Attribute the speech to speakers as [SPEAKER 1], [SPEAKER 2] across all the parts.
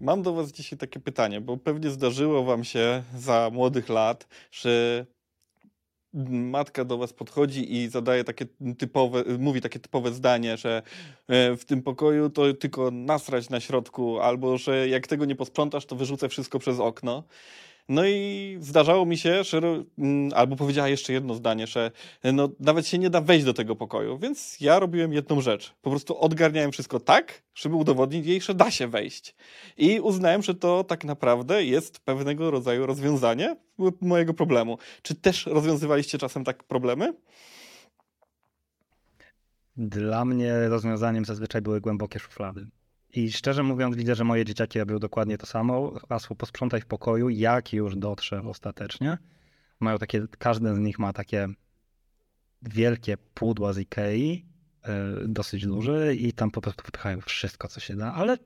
[SPEAKER 1] Mam do Was dzisiaj takie pytanie, bo pewnie zdarzyło Wam się za młodych lat, że matka do was podchodzi i zadaje takie typowe, mówi takie typowe zdanie, że e, w tym pokoju to tylko nasrać na środku, albo że jak tego nie posprzątasz, to wyrzucę wszystko przez okno. No i zdarzało mi się, że, mm, albo powiedziała jeszcze jedno zdanie, że no, nawet się nie da wejść do tego pokoju, więc ja robiłem jedną rzecz. Po prostu odgarniałem wszystko tak, żeby udowodnić jej, że da się wejść. I uznałem, że to tak naprawdę jest pewnego rodzaju rozwiązanie mojego problemu. Czy też rozwiązywaliście czasem tak problemy?
[SPEAKER 2] Dla mnie rozwiązaniem zazwyczaj były głębokie szuflady. I szczerze mówiąc, widzę, że moje dzieciaki robią dokładnie to samo. Hasło posprzątaj w pokoju, jak już dotrze ostatecznie. Mają takie, każdy z nich ma takie wielkie pudła z Ikei, yy, dosyć duże i tam po prostu wypychają wszystko, co się da, ale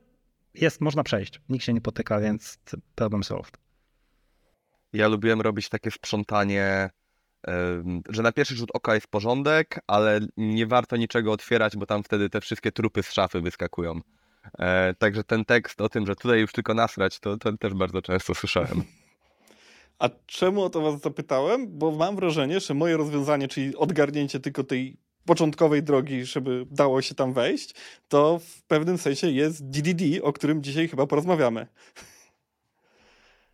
[SPEAKER 2] jest, można przejść. Nikt się nie potyka, więc problem solved.
[SPEAKER 3] Ja lubiłem robić takie sprzątanie, że na pierwszy rzut oka jest porządek, ale nie warto niczego otwierać, bo tam wtedy te wszystkie trupy z szafy wyskakują. E, także ten tekst o tym, że tutaj już tylko nasrać, to, to też bardzo często słyszałem.
[SPEAKER 1] A czemu o to was zapytałem? Bo mam wrażenie, że moje rozwiązanie, czyli odgarnięcie tylko tej początkowej drogi, żeby dało się tam wejść, to w pewnym sensie jest DDD, o którym dzisiaj chyba porozmawiamy.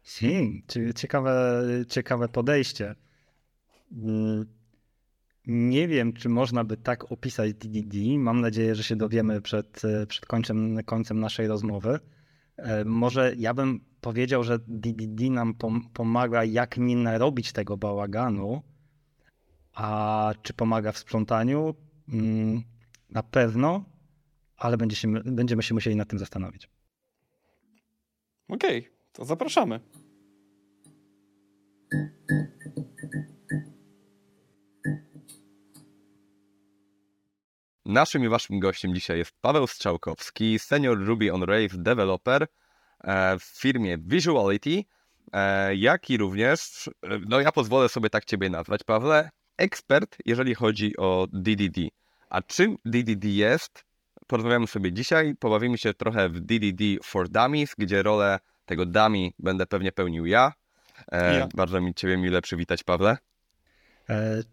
[SPEAKER 2] Hmm, ciekawe, ciekawe podejście. Nie wiem, czy można by tak opisać DDD. Mam nadzieję, że się dowiemy przed, przed końcem, końcem naszej rozmowy. E, może ja bym powiedział, że DDD nam pomaga, jak nie narobić tego bałaganu, a czy pomaga w sprzątaniu? Mm, na pewno, ale będzie się, będziemy się musieli nad tym zastanowić.
[SPEAKER 1] Okej, okay, to zapraszamy.
[SPEAKER 3] Naszym i waszym gościem dzisiaj jest Paweł Strzałkowski, senior Ruby on Rails developer e, w firmie Visuality, e, jak i również, e, no ja pozwolę sobie tak ciebie nazwać, Pawle, ekspert, jeżeli chodzi o DDD. A czym DDD jest? Porozmawiamy sobie dzisiaj, pobawimy się trochę w DDD for Dummies, gdzie rolę tego dummy będę pewnie pełnił ja. ja. Bardzo mi ciebie mile przywitać, Pawle.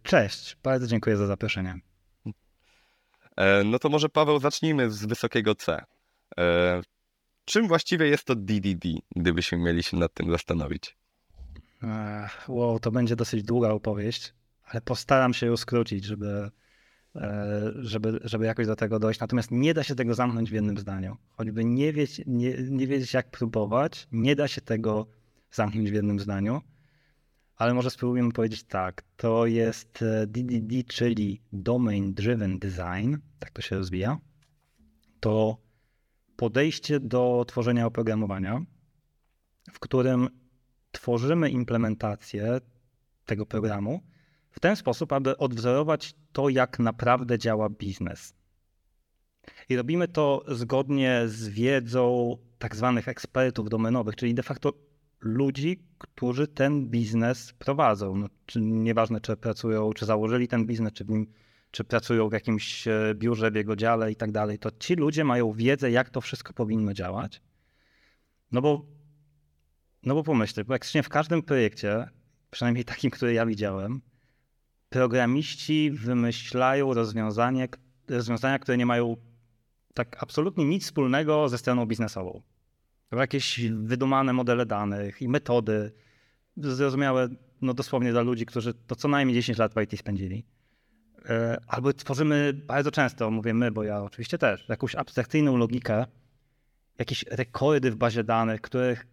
[SPEAKER 2] Cześć, bardzo dziękuję za zaproszenie.
[SPEAKER 3] E, no to może Paweł zacznijmy z wysokiego C. E, czym właściwie jest to DDD, gdybyśmy mieli się nad tym zastanowić?
[SPEAKER 2] Wow, to będzie dosyć długa opowieść, ale postaram się ją skrócić, żeby, e, żeby, żeby jakoś do tego dojść. Natomiast nie da się tego zamknąć w jednym zdaniu. Choćby nie, wiedzieć, nie, nie wiedzieć, jak próbować, nie da się tego zamknąć w jednym zdaniu ale może spróbujemy powiedzieć tak. To jest DDD, e, czyli Domain Driven Design, tak to się rozwija. To podejście do tworzenia oprogramowania, w którym tworzymy implementację tego programu w ten sposób, aby odwzorować to, jak naprawdę działa biznes. I robimy to zgodnie z wiedzą tak zwanych ekspertów domenowych, czyli de facto ludzi, którzy ten biznes prowadzą. No, czy, nieważne, czy pracują, czy założyli ten biznes, czy, nim, czy pracują w jakimś e, biurze, w jego dziale i tak dalej, to ci ludzie mają wiedzę, jak to wszystko powinno działać. No bo, no bo pomyślcie, praktycznie w każdym projekcie, przynajmniej takim, który ja widziałem, programiści wymyślają rozwiązanie, rozwiązania, które nie mają tak absolutnie nic wspólnego ze stroną biznesową jakieś wydumane modele danych i metody zrozumiałe no dosłownie dla ludzi, którzy to co najmniej 10 lat w IT spędzili. E, albo tworzymy bardzo często, mówię my, bo ja oczywiście też, jakąś abstrakcyjną logikę, jakieś rekordy w bazie danych, których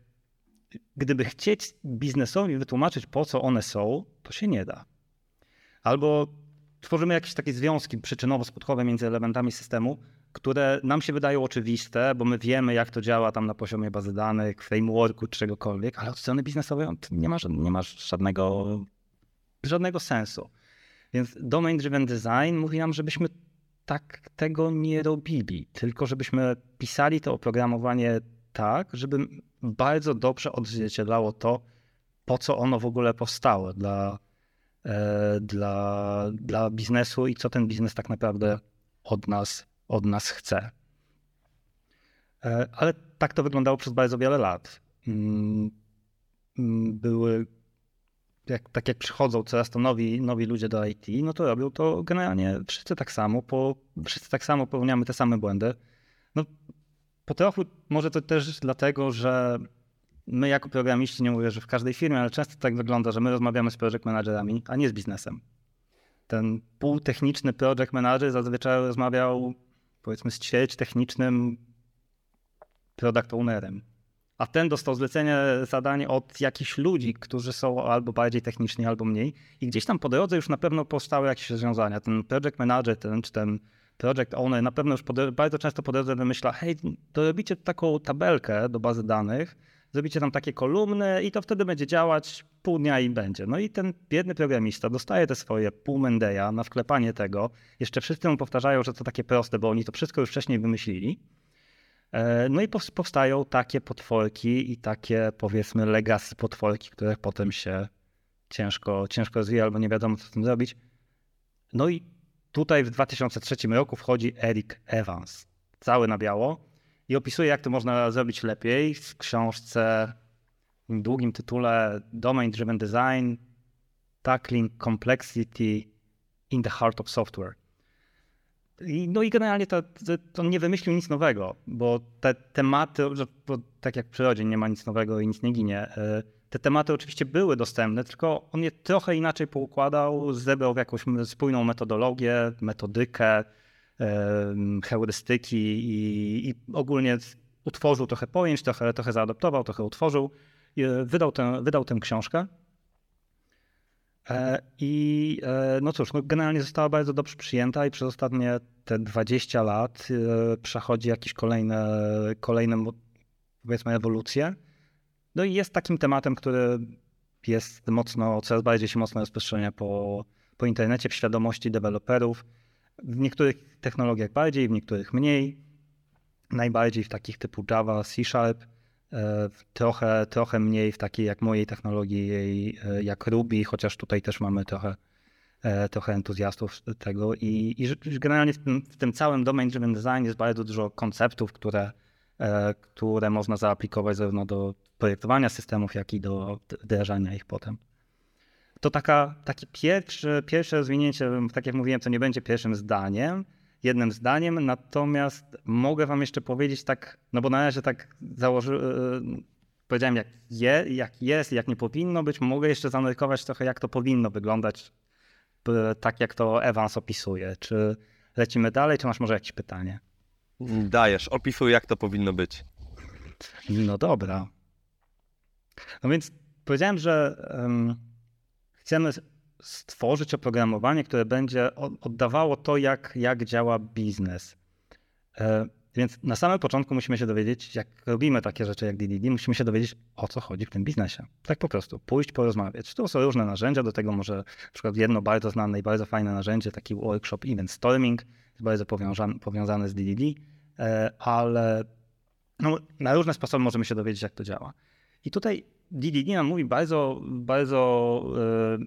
[SPEAKER 2] gdyby chcieć biznesowi wytłumaczyć, po co one są, to się nie da. Albo tworzymy jakieś takie związki przyczynowo-skutkowe między elementami systemu, które nam się wydają oczywiste, bo my wiemy, jak to działa tam na poziomie bazy danych, frameworku, czegokolwiek, ale od strony biznesowej nie ma, nie ma żadnego, żadnego sensu. Więc Domain Driven Design mówi nam, żebyśmy tak tego nie robili, tylko żebyśmy pisali to oprogramowanie tak, żeby bardzo dobrze odzwierciedlało to, po co ono w ogóle powstało dla, e, dla, dla biznesu i co ten biznes tak naprawdę od nas od nas chce. E, ale tak to wyglądało przez bardzo wiele lat. Mm, mm, były, jak, tak jak przychodzą coraz to nowi, nowi ludzie do IT, no to robią to generalnie wszyscy tak samo, po, wszyscy tak samo popełniamy te same błędy. No, po trochu może to też dlatego, że my jako programiści, nie mówię, że w każdej firmie, ale często tak wygląda, że my rozmawiamy z project managerami, a nie z biznesem. Ten półtechniczny project manager zazwyczaj rozmawiał powiedzmy z ćwierć technicznym product ownerem. A ten dostał zlecenie, zadanie od jakichś ludzi, którzy są albo bardziej techniczni, albo mniej. I gdzieś tam po drodze już na pewno powstały jakieś rozwiązania. Ten project manager, ten, czy ten project owner na pewno już bardzo często po drodze wymyśla, hej, to robicie taką tabelkę do bazy danych, zrobicie tam takie kolumny i to wtedy będzie działać pół dnia i będzie. No i ten biedny programista dostaje te swoje pół Mendeya na wklepanie tego. Jeszcze wszyscy mu powtarzają, że to takie proste, bo oni to wszystko już wcześniej wymyślili. E, no i powstają takie potworki i takie powiedzmy legacy potworki, które potem się ciężko, ciężko rozwija albo nie wiadomo co z tym zrobić. No i tutaj w 2003 roku wchodzi Eric Evans, cały na biało i opisuje jak to można zrobić lepiej w książce w długim tytule Domain Driven Design Tackling Complexity in the Heart of Software. I, no i generalnie to, to, nie wymyślił nic nowego, bo te tematy, bo tak jak w przyrodzie nie ma nic nowego i nic nie ginie, e, te tematy oczywiście były dostępne, tylko on je trochę inaczej poukładał, zebrał w jakąś spójną metodologię, metodykę, heurystyki i, i ogólnie utworzył trochę pojęć, trochę, trochę zaadoptował, trochę utworzył, wydał tę, wydał tę książkę. E, I e, no cóż, no generalnie została bardzo dobrze przyjęta i przez ostatnie te 20 lat e, przechodzi jakieś kolejne, kolejne powiedzmy ewolucje. No i jest takim tematem, który jest mocno, coraz bardziej się mocno rozprzestrzenia po, po internecie, w świadomości deweloperów. W niektórych technologiach bardziej, w niektórych mniej. Najbardziej w takich typu Java, C Sharp, E, trochę, trochę mniej w takiej jak mojej technologii, e, jak Ruby, chociaż tutaj też mamy trochę, e, trochę entuzjastów tego i, i generalnie w tym, w tym całym domain driven design jest bardzo dużo konceptów, które, które można zaaplikować zarówno do projektowania systemów, jak i do wdrażania ich potem. To taka, takie pierwsze, pierwsze rozwinięcie, tak jak mówiłem, to nie będzie pierwszym zdaniem, jednym zdaniem, natomiast mogę wam jeszcze powiedzieć tak, no bo na razie tak założy, e, powiedziałem jak, je, jak jest, jak nie powinno być, mogę jeszcze zanurkować trochę jak to powinno wyglądać, tak jak to Evans opisuje. Czy lecimy dalej, czy masz może jakieś pytanie?
[SPEAKER 3] Dajesz, opisuj jak to powinno być.
[SPEAKER 2] No dobra. No więc powiedziałem, że um, chcemy stworzyć oprogramowanie, które będzie oddawało to, jak, jak działa biznes. E, więc na samym początku musimy się dowiedzieć, jak robimy takie rzeczy jak DDD, musimy się dowiedzieć, o co chodzi w tym biznesie. Tak po prostu, pójść, porozmawiać. Tu są różne narzędzia, do tego może na przykład jedno bardzo znane i bardzo fajne narzędzie, taki workshop Event Storming, jest bardzo powiązany, z DDD, e, ale no, na różne sposoby możemy się dowiedzieć, jak to działa. I tutaj DDD nam mówi bardzo, bardzo e,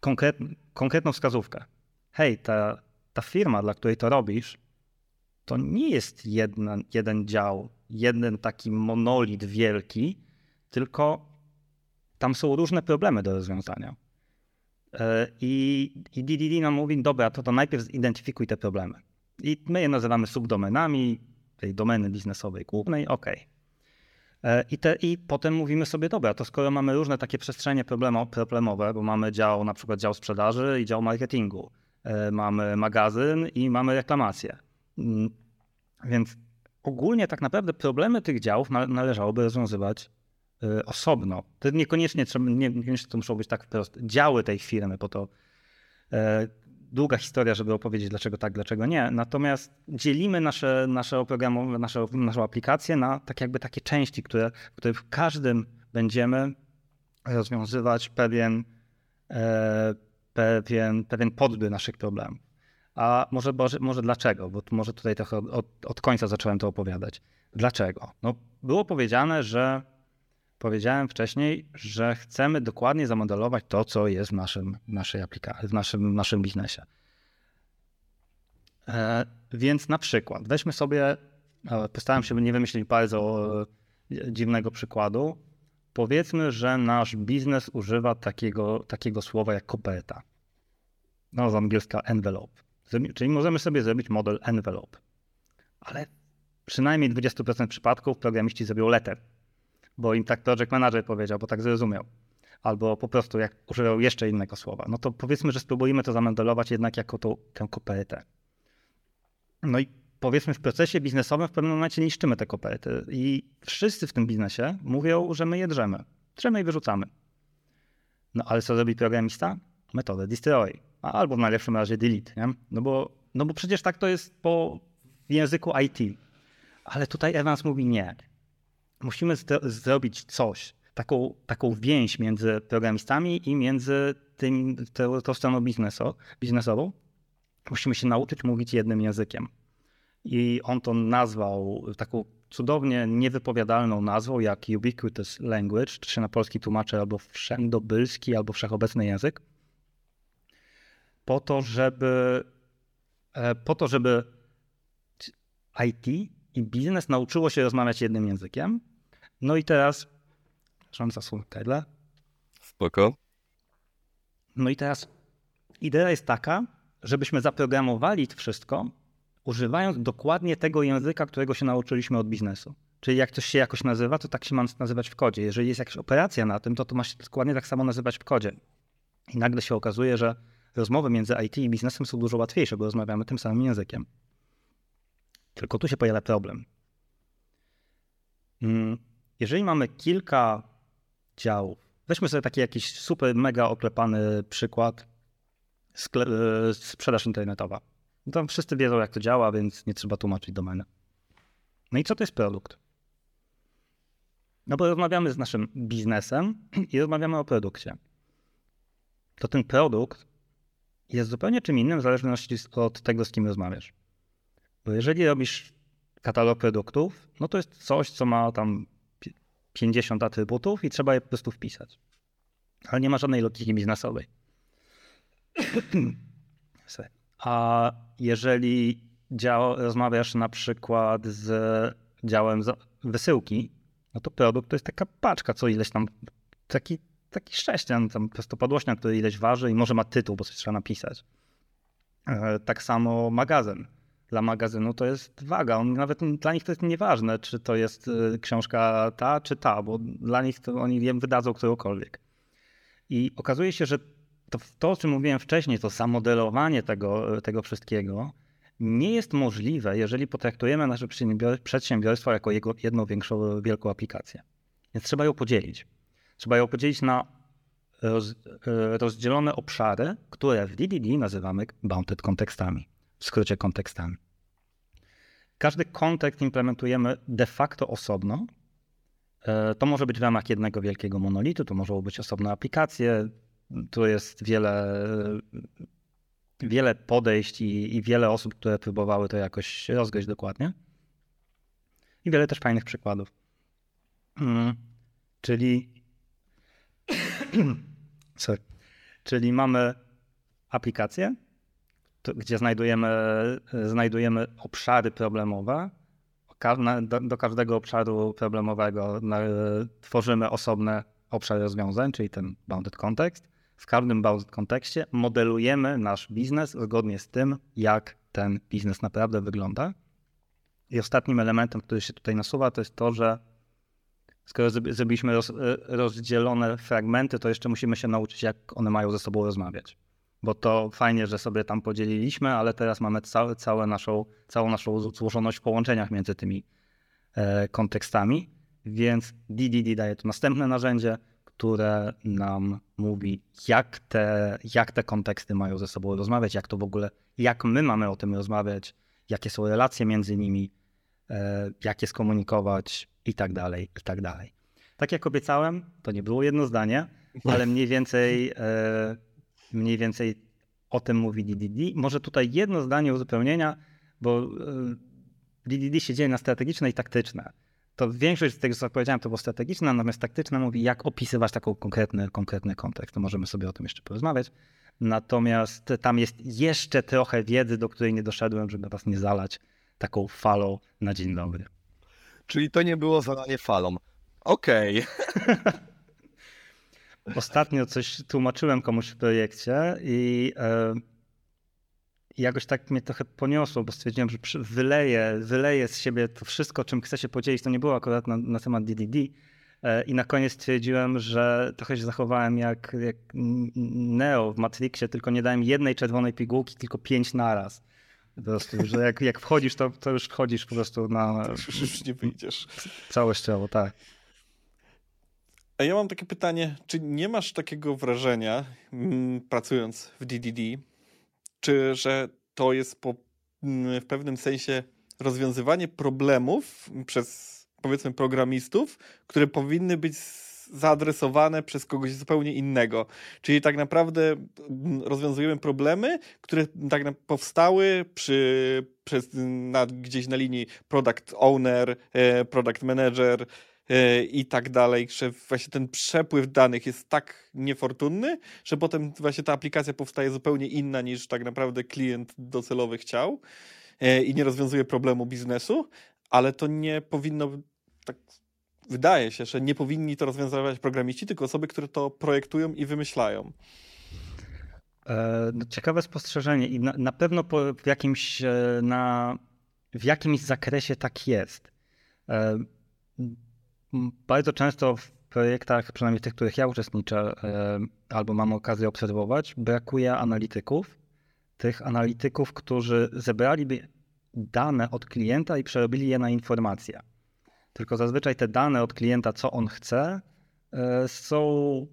[SPEAKER 2] konkret, konkretną wskazówkę. Hej, ta, ta firma, dla której to robisz, to nie jest jedna, jeden dział, jeden taki monolit wielki, tylko tam są różne problemy do rozwiązania. E, I, i DDD nam mówi, dobra, to, to najpierw zidentyfikuj te problemy. I my je nazywamy subdomenami tej domeny biznesowej głównej, ok. E, I, te, I potem mówimy sobie, dobra, to skoro mamy różne takie przestrzenie problemo, problemowe, bo mamy dział, na przykład dział sprzedaży i dział marketingu, e, mamy magazyn i mamy reklamację. Mm, więc ogólnie tak naprawdę problemy tych działów należałoby rozwiązywać e, osobno. To niekoniecznie, trzeba, niekoniecznie to muszą być tak wprost działy tej firmy, bo to długa historia, żeby opowiedzieć dlaczego tak, dlaczego nie. Natomiast dzielimy nasze, nasze oprogramowanie, nasze, naszą aplikację na tak jakby takie części, które, w których w każdym będziemy rozwiązywać pewien, e, pewien, pewien podby naszych problemów. A może, może, może dlaczego? Bo może tutaj trochę od, od końca zacząłem to opowiadać. Dlaczego? No, było powiedziane, że powiedziałem wcześniej, że chcemy dokładnie zamodelować to, co jest w naszym, naszej aplikacji, w naszym, naszym biznesie. E, więc na przykład weźmy sobie postaram się nie wymyślić bardzo e, dziwnego przykładu. Powiedzmy, że nasz biznes używa takiego, takiego słowa jak koperta. No, z angielska envelope. Czyli możemy sobie zrobić model envelope. Ale przynajmniej 20% przypadków programiści zrobią letter, bo im tak project manager powiedział, bo tak zrozumiał. Albo po prostu jak używał jeszcze innego słowa. No to powiedzmy, że spróbujemy to zamodelować jednak jako tą, tę kopertę. No i powiedzmy w procesie biznesowym w pewnym momencie niszczymy te koperty i wszyscy w tym biznesie mówią, że my je drzemy. Drzemy i wyrzucamy. No ale co robi programista? Metodę destroy. Albo w najlepszym razie delete, nie? No bo, no bo przecież tak to jest po języku IT. Ale tutaj Evans mówi nie. Musimy zrobić coś, taką, taką więź między programistami i między tym, tą, tą stroną bizneso, biznesową. Musimy się nauczyć mówić jednym językiem. I on to nazwał taką cudownie niewypowiadalną nazwą, jak ubiquitous language, czy się na polski tłumaczy albo wszędobylski, albo wszechobecny język. Po to, żeby, e, po to, żeby IT i biznes nauczyło się rozmawiać jednym językiem. No i teraz, przepraszam za słów
[SPEAKER 3] Spoko.
[SPEAKER 2] No i teraz idea jest taka, żebyśmy zaprogramowali to wszystko, używając dokładnie tego języka, którego się nauczyliśmy od biznesu. Czyli jak coś się jakoś nazywa, to tak się ma nazywać w kodzie. Jeżeli jest jakaś operacja na tym, to to ma się dokładnie tak samo nazywać w kodzie. I nagle się okazuje, że rozmowy między IT i biznesem są dużo łatwiejsze, bo rozmawiamy tym samym językiem. Tylko tu się pojawia problem. Mm, jeżeli mamy kilka działów, weźmy sobie taki jakiś super, mega oklepany przykład, e, sprzedaż internetowa. No tam wszyscy wiedzą, jak to działa, więc nie trzeba tłumaczyć domeny. No i co to jest produkt? No bo rozmawiamy z naszym biznesem i rozmawiamy o produkcie. To ten produkt jest zupełnie czym innym w zależności od tego, z kim rozmawiasz. Bo jeżeli robisz katalog produktów, no to jest coś, co ma tam 50 atrybutów i trzeba je po prostu wpisać. Ale nie ma żadnej logiki biznesowej. A jeżeli dział, rozmawiasz na przykład z działem wysyłki, no to produkt to jest taka paczka, co ileś tam, taki, taki sześcian, tam prostopadłośnia, który ileś waży i może ma tytuł, bo coś trzeba napisać. E, tak samo magazyn. Dla magazynu to jest waga. On, nawet dla nich to jest nieważne, czy to jest e, książka ta, czy ta, bo dla nich to oni wiem, wydadzą którąkolwiek. I okazuje się, że to, to, o czym mówiłem wcześniej, to zamodelowanie tego, tego wszystkiego nie jest możliwe, jeżeli potraktujemy nasze przedsiębiorstwo jako jego, jedną większą, wielką aplikację. Więc trzeba ją podzielić. Trzeba ją podzielić na roz, rozdzielone obszary, które w DDD nazywamy bounded kontekstami, w skrócie kontekstami. Każdy kontekst implementujemy de facto osobno. E, to może być w ramach jednego wielkiego monolitu, to mogą być osobne aplikacje, tu jest wiele, wiele podejść i, i wiele osób, które próbowały to jakoś rozgryźć dokładnie. I wiele też fajnych przykładów. Hmm. Czyli, sorry. Czyli mamy aplikację, gdzie znajdujemy, znajdujemy obszary problemowe. Do, każdego obszaru problemowego tworzymy osobne obszary rozwiązań, czyli ten bounded context w każdym bounded kontekście modelujemy nasz biznes zgodnie z tym, jak ten biznes naprawdę wygląda. I ostatnim elementem, który się tutaj nasuwa, to jest to, że skoro zrobiliśmy roz, rozdzielone fragmenty, to jeszcze musimy się nauczyć, jak one mają ze sobą rozmawiać. Bo to fajnie, że sobie tam podzieliliśmy, ale teraz mamy całe, całe naszą, całą naszą złożoność w połączeniach między tymi e, kontekstami. Więc DDD daje to następne narzędzie, które nam mówi, jak te, jak te konteksty mają ze sobą rozmawiać, jak to w ogóle, jak my mamy o tym rozmawiać, jakie są relacje między nimi, e, jak je skomunikować i tak dalej, i tak dalej. Tak jak obiecałem, to nie było jedno zdanie, ale mniej więcej, e, mniej więcej o tym mówi DDD. Może tutaj jedno zdanie uzupełnienia, bo e, DDD się dzieje na strategiczne i taktyczne to większość z tego, co powiedziałem, to było strategiczne, natomiast taktyczne mówi, jak opisywać taki konkretny, konkretny kontekst. To możemy sobie o tym jeszcze porozmawiać. Natomiast tam jest jeszcze trochę wiedzy, do której nie doszedłem, żeby was nie zalać. taką falą na dzień dobry.
[SPEAKER 3] Czyli to nie było zalanie falą. Okej. Okay.
[SPEAKER 2] Ostatnio coś tłumaczyłem komuś w projekcie i e, jakoś tak mnie trochę poniosło, bo stwierdziłem, że wyleję, wyleję z siebie to wszystko, czym chcę się podzielić. To nie było akurat na, na temat DDD. E, I na koniec stwierdziłem, że trochę się zachowałem jak, jak Neo w Matrixie, tylko nie dałem jednej czerwonej pigułki, tylko pięć naraz. Po prostu, że jak, jak wchodzisz, to, to już wchodzisz po prostu na...
[SPEAKER 1] Już nie wyjdziesz.
[SPEAKER 2] Całościowo, tak.
[SPEAKER 1] Ja mam takie pytanie, czy nie masz takiego wrażenia, mm, pracując w DDD, czy że to jest po, mm, w pewnym sensie rozwiązywanie problemów przez powiedzmy programistów, które powinny być zaadresowane przez kogoś zupełnie innego. Czyli tak naprawdę mm, rozwiązujemy problemy, które tak powstały przy, przez, na, gdzieś na linii product owner, e, product manager, i tak dalej, że właśnie ten przepływ danych jest tak niefortunny, że potem właśnie ta aplikacja powstaje zupełnie inna niż tak naprawdę klient docelowy chciał e, i nie rozwiązuje problemu biznesu, ale to nie powinno tak wydaje się, że nie powinni to rozwiązywać programiści, tylko osoby, które to projektują i wymyślają.
[SPEAKER 2] E, no, ciekawe spostrzeżenie i na, na pewno w, jakimś, e, na, w jakimś zakresie tak jest. Bardzo często w projektach, przynajmniej tych, w których ja uczestniczę albo mam okazję obserwować, brakuje analityków. Tych analityków, którzy zebraliby dane od klienta i przerobili je na informacje. Tylko zazwyczaj te dane od klienta, co on chce, e, są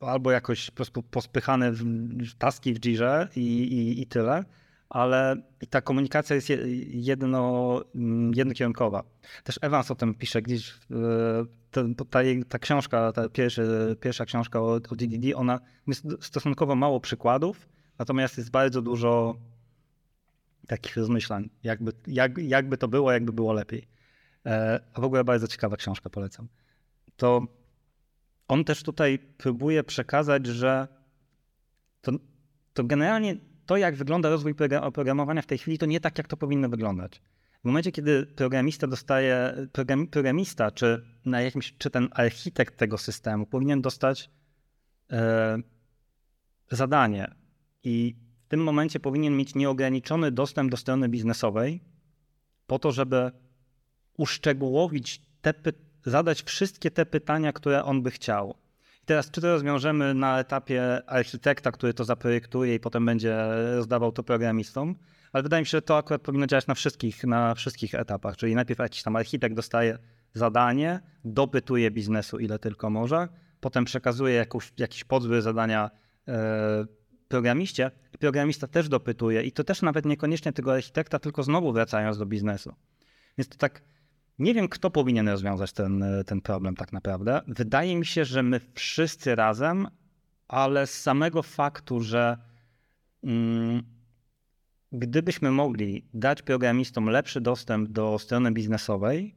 [SPEAKER 2] albo jakoś po prostu pospychane w taski w Jirze i, i, i tyle, ale ta komunikacja jest jedno, mm, jednokierunkowa. Też Evans o tym pisze gdzieś, e, ta, ta, książka, ta pierwszy, pierwsza książka o, o DDD, ona jest stosunkowo mało przykładów, natomiast jest bardzo dużo takich rozmyślań, jakby, jak, jakby to było, jakby było lepiej. E, a w ogóle bardzo ciekawa książka, polecam. To on też tutaj próbuje przekazać, że to, to generalnie to, jak wygląda rozwój oprogramowania w tej chwili, to nie tak, jak to powinno wyglądać. W momencie, kiedy programista dostaje, program, programista, czy, na jakimś, czy ten architekt tego systemu powinien dostać e, zadanie i w tym momencie powinien mieć nieograniczony dostęp do strony biznesowej po to, żeby uszczegółowić te, zadać wszystkie te pytania, które on by chciał. I teraz, czy to rozwiążemy na etapie architekta, który to zaprojektuje i potem będzie rozdawał to programistom, ale wydaje mi się, że to akurat powinno działać na wszystkich, na wszystkich etapach, czyli najpierw jakiś tam architekt dostaje zadanie, dopytuje biznesu ile tylko może, potem przekazuje jakąś, jakiś podzły zadania e, programiście i programista też dopytuje. I to też nawet niekoniecznie tego architekta, tylko znowu wracając do biznesu. Więc to tak nie wiem, kto powinien rozwiązać ten, ten problem tak naprawdę. Wydaje mi się, że my wszyscy razem, ale z samego faktu, że mm, gdybyśmy mogli dać programistom lepszy dostęp do strony biznesowej,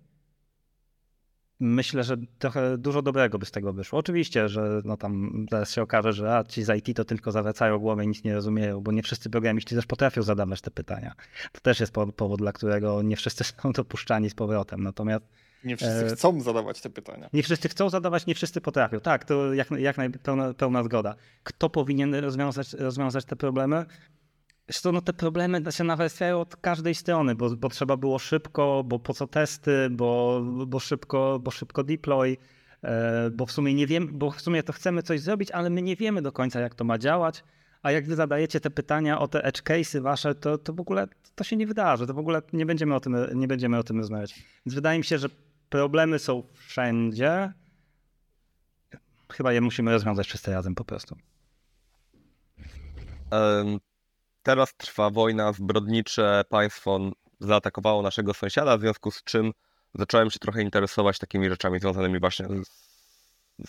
[SPEAKER 2] myślę, że trochę dużo dobrego by z tego wyszło. Oczywiście, że no tam zaraz się okaże, że a, ci z IT to tylko zawracają głowę i nic nie rozumieją, bo nie wszyscy programiści też potrafią zadawać te pytania. To też jest powód, dla którego nie wszyscy są dopuszczani z powrotem. Natomiast
[SPEAKER 1] nie wszyscy e, chcą zadawać te pytania.
[SPEAKER 2] Nie wszyscy chcą zadawać, nie wszyscy potrafią. Tak, to jak, jak najpełna pełna zgoda. Kto powinien rozwiązać, rozwiązać te problemy? Zresztą no, te problemy się nawarstwiają od każdej strony, bo, bo trzeba było szybko, bo po co testy, bo, bo, szybko, bo szybko deploy, e, bo w sumie nie wiem, bo w sumie to chcemy coś zrobić, ale my nie wiemy do końca, jak to ma działać. A jak wy zadajecie te pytania o te edge case'y wasze, to, to w ogóle to się nie wydarzy, to w ogóle nie będziemy o tym, nie będziemy o tym rozmawiać. Więc wydaje mi się, że problemy są wszędzie. Chyba je musimy rozwiązać wszyscy razem po prostu.
[SPEAKER 3] Um, teraz trwa wojna zbrodnicze, państwo zaatakowało naszego sąsiada, w związku z czym zacząłem się trochę interesować takimi rzeczami związanymi właśnie z,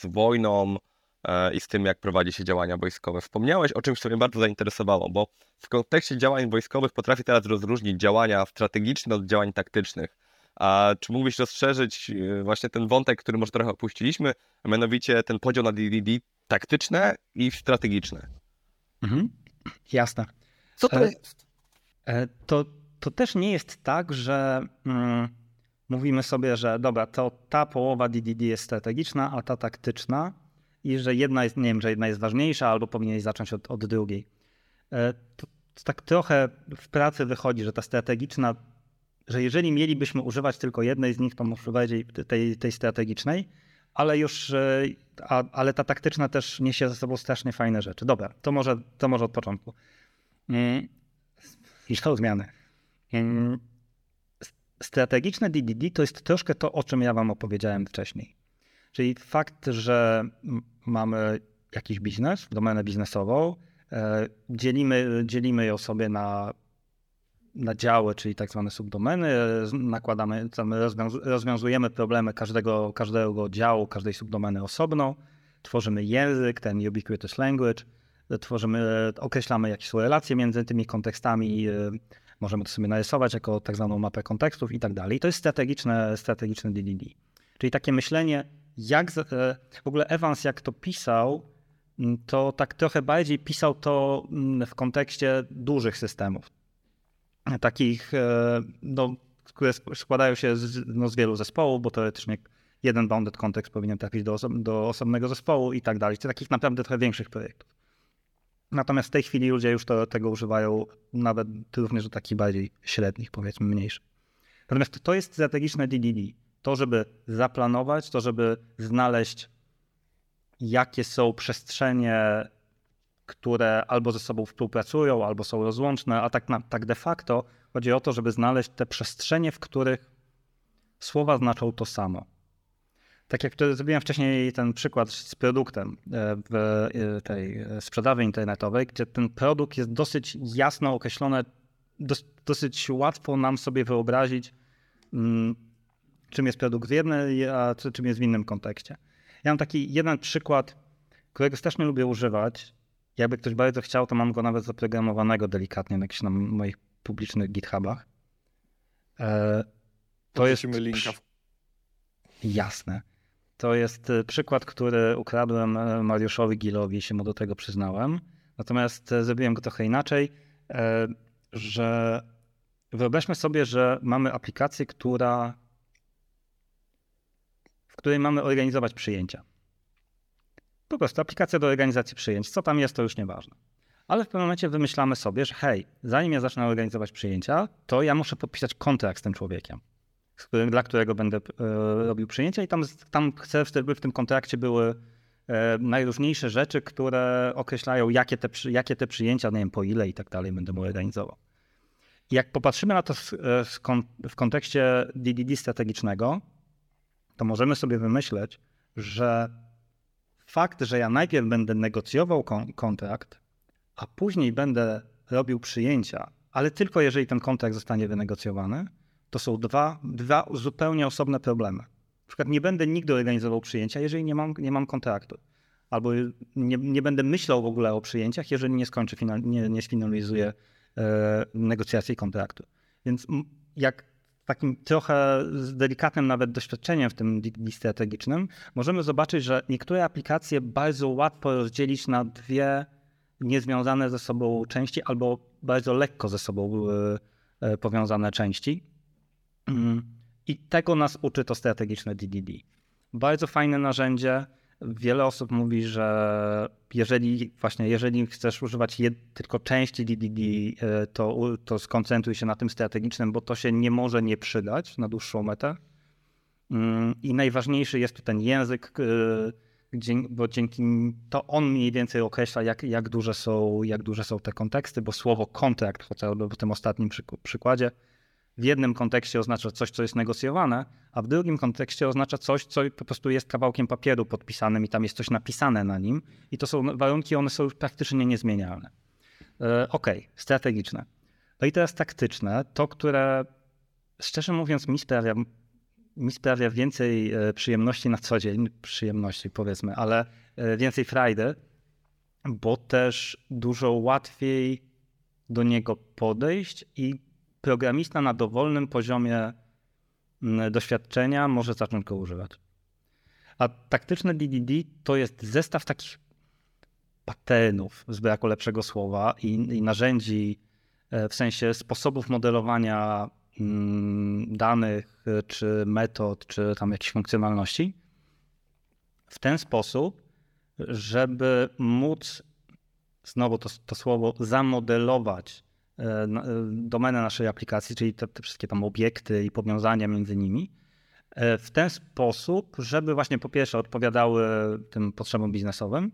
[SPEAKER 3] z wojną e, i z tym, jak prowadzi się działania wojskowe. Wspomniałeś o czymś, co mnie bardzo zainteresowało, bo w kontekście działań wojskowych potrafię teraz rozróżnić działania strategiczne od działań taktycznych. A czy mógłbyś rozszerzyć e, właśnie ten wątek, który może trochę opuściliśmy, a mianowicie ten podział na DDD taktyczne i strategiczne?
[SPEAKER 2] Mhm. Jasne.
[SPEAKER 3] Co to jest?
[SPEAKER 2] E, to to też nie jest tak, że mm, mówimy sobie, że dobra, to ta połowa DDD jest strategiczna, a ta taktyczna i że jedna jest, nie wiem, że jedna jest ważniejsza albo powinieneś zacząć od, od drugiej. E, to, to tak trochę w pracy wychodzi, że ta strategiczna, że jeżeli mielibyśmy używać tylko jednej z nich, to może bardziej tej, tej strategicznej, ale już, e, a, ale ta taktyczna też niesie ze sobą strasznie fajne rzeczy. Dobra, to może, to może od początku. Mm, I są zmiany. Mm, strategiczne DDD to jest troszkę to, o czym ja wam opowiedziałem wcześniej. Czyli fakt, że mamy jakiś biznes, domenę biznesową, e, dzielimy, dzielimy ją sobie na, na działy, czyli tak zwane subdomeny, nakładamy, rozwiązujemy problemy każdego, każdego działu, każdej subdomeny osobno, tworzymy język, ten ubiquitous language, tworzymy, określamy jakie są relacje między tymi kontekstami, e, możemy to sobie narysować jako tak zwaną mapę kontekstów i tak dalej. To jest strategiczne, strategiczne DDD. Czyli takie myślenie, jak e, w ogóle Evans, jak to pisał, to tak trochę bardziej pisał to w kontekście dużych systemów. Takich, e, no, które składają się z, no, z wielu zespołów, bo teoretycznie jeden bounded kontekst powinien trafić do, do osobnego zespołu i tak dalej. To takich naprawdę trochę większych projektów. Natomiast w tej chwili ludzie już to, tego używają nawet również do takich bardziej średnich, powiedzmy mniejszych. Natomiast to jest strategiczne DDD to, żeby zaplanować, to, żeby znaleźć, jakie są przestrzenie, które albo ze sobą współpracują, albo są rozłączne, a tak, na, tak de facto chodzi o to, żeby znaleźć te przestrzenie, w których słowa znaczą to samo. Tak jak zrobiłem wcześniej ten przykład z produktem e, w e, tej sprzedaży internetowej, gdzie ten produkt jest dosyć jasno określony, dosyć łatwo nam sobie wyobrazić, mm, czym jest produkt w jednej, a czym jest w innym kontekście. Ja mam taki jeden przykład, którego strasznie lubię używać. Jakby ktoś bardzo chciał, to mam go nawet zaprogramowanego delikatnie na jakichś na moich publicznych GitHubach. E, to jest. linka. Jasne. To jest e, przykład, który ukradłem e, Mariuszowi Gilowi, się mu do tego przyznałem. Natomiast zrobiłem go trochę inaczej, że wyobraźmy sobie, że mamy aplikację, która której mamy organizować przyjęcia. Po prostu aplikacja do organizacji przyjęć. Co tam jest, to już nieważne. Ale w pewnym momencie wymyślamy sobie, że hej, zanim ja zacznę organizować przyjęcia, to ja muszę podpisać kontrakt z tym człowiekiem, dla którego będę e, robił przyjęcia i tam, tam chcę, żeby w tym kontrakcie były e, najróżniejsze rzeczy, które określają, jakie te, jakie te przyjęcia, nie wiem po ile i tak dalej będę mu organizował. Jak popatrzymy na to w, e, w kontekście DDD strategicznego, to możemy sobie wymyśleć, że fakt, że ja najpierw będę negocjował kon kontrakt, a później będę robił przyjęcia, ale tylko jeżeli ten kontrakt zostanie wynegocjowany, to są dwa, dwa zupełnie osobne problemy. Na przykład nie będę nigdy organizował przyjęcia, jeżeli nie mam, nie mam kontraktu. Albo nie, nie będę myślał w ogóle o przyjęciach, jeżeli nie skończę, nie, nie sfinalizuję e, negocjacji kontraktu. Więc jak takim trochę delikatnym nawet doświadczeniem w tym DD strategicznym, możemy zobaczyć, że niektóre aplikacje bardzo łatwo rozdzielić na dwie niezwiązane ze sobą części albo bardzo lekko ze sobą e, e, powiązane części. Mm. I tego nas uczy to strategiczne DDD. Bardzo fajne narzędzie, Wiele osób mówi, że jeżeli właśnie, jeżeli chcesz używać tylko części DDD, e, to, to skoncentruj się na tym strategicznym, bo to się nie może nie przydać na dłuższą metę. Mm, I najważniejszy jest tu ten język, e, bo dzięki to on mniej więcej określa, jak, jak, duże, są, jak duże są te konteksty, bo słowo kontrakt, chociażby w tym ostatnim przykładzie, w jednym kontekście oznacza coś, co jest negocjowane, a w drugim kontekście oznacza coś, co po prostu jest kawałkiem papieru podpisanym i tam jest coś napisane na nim. I to są warunki, one są już praktycznie niezmienialne. E, ok, strategiczne. No i teraz taktyczne, to, które szczerze mówiąc mi sprawia, mi sprawia więcej e, przyjemności na co dzień, przyjemności powiedzmy, ale e, więcej frajdy, bo też dużo łatwiej do niego podejść i programista na dowolnym poziomie mm, doświadczenia może zacząć go używać. A taktyczne DDD to jest zestaw takich patternów, z braku lepszego słowa, i, i narzędzi w sensie sposobów modelowania mm, danych, czy metod, czy tam jakichś funkcjonalności, w ten sposób, żeby móc, znowu to, to słowo, zamodelować e, e, domenę naszej aplikacji, czyli te, te wszystkie tam obiekty i powiązania między nimi, e, w ten sposób, żeby właśnie po pierwsze odpowiadały tym potrzebom biznesowym,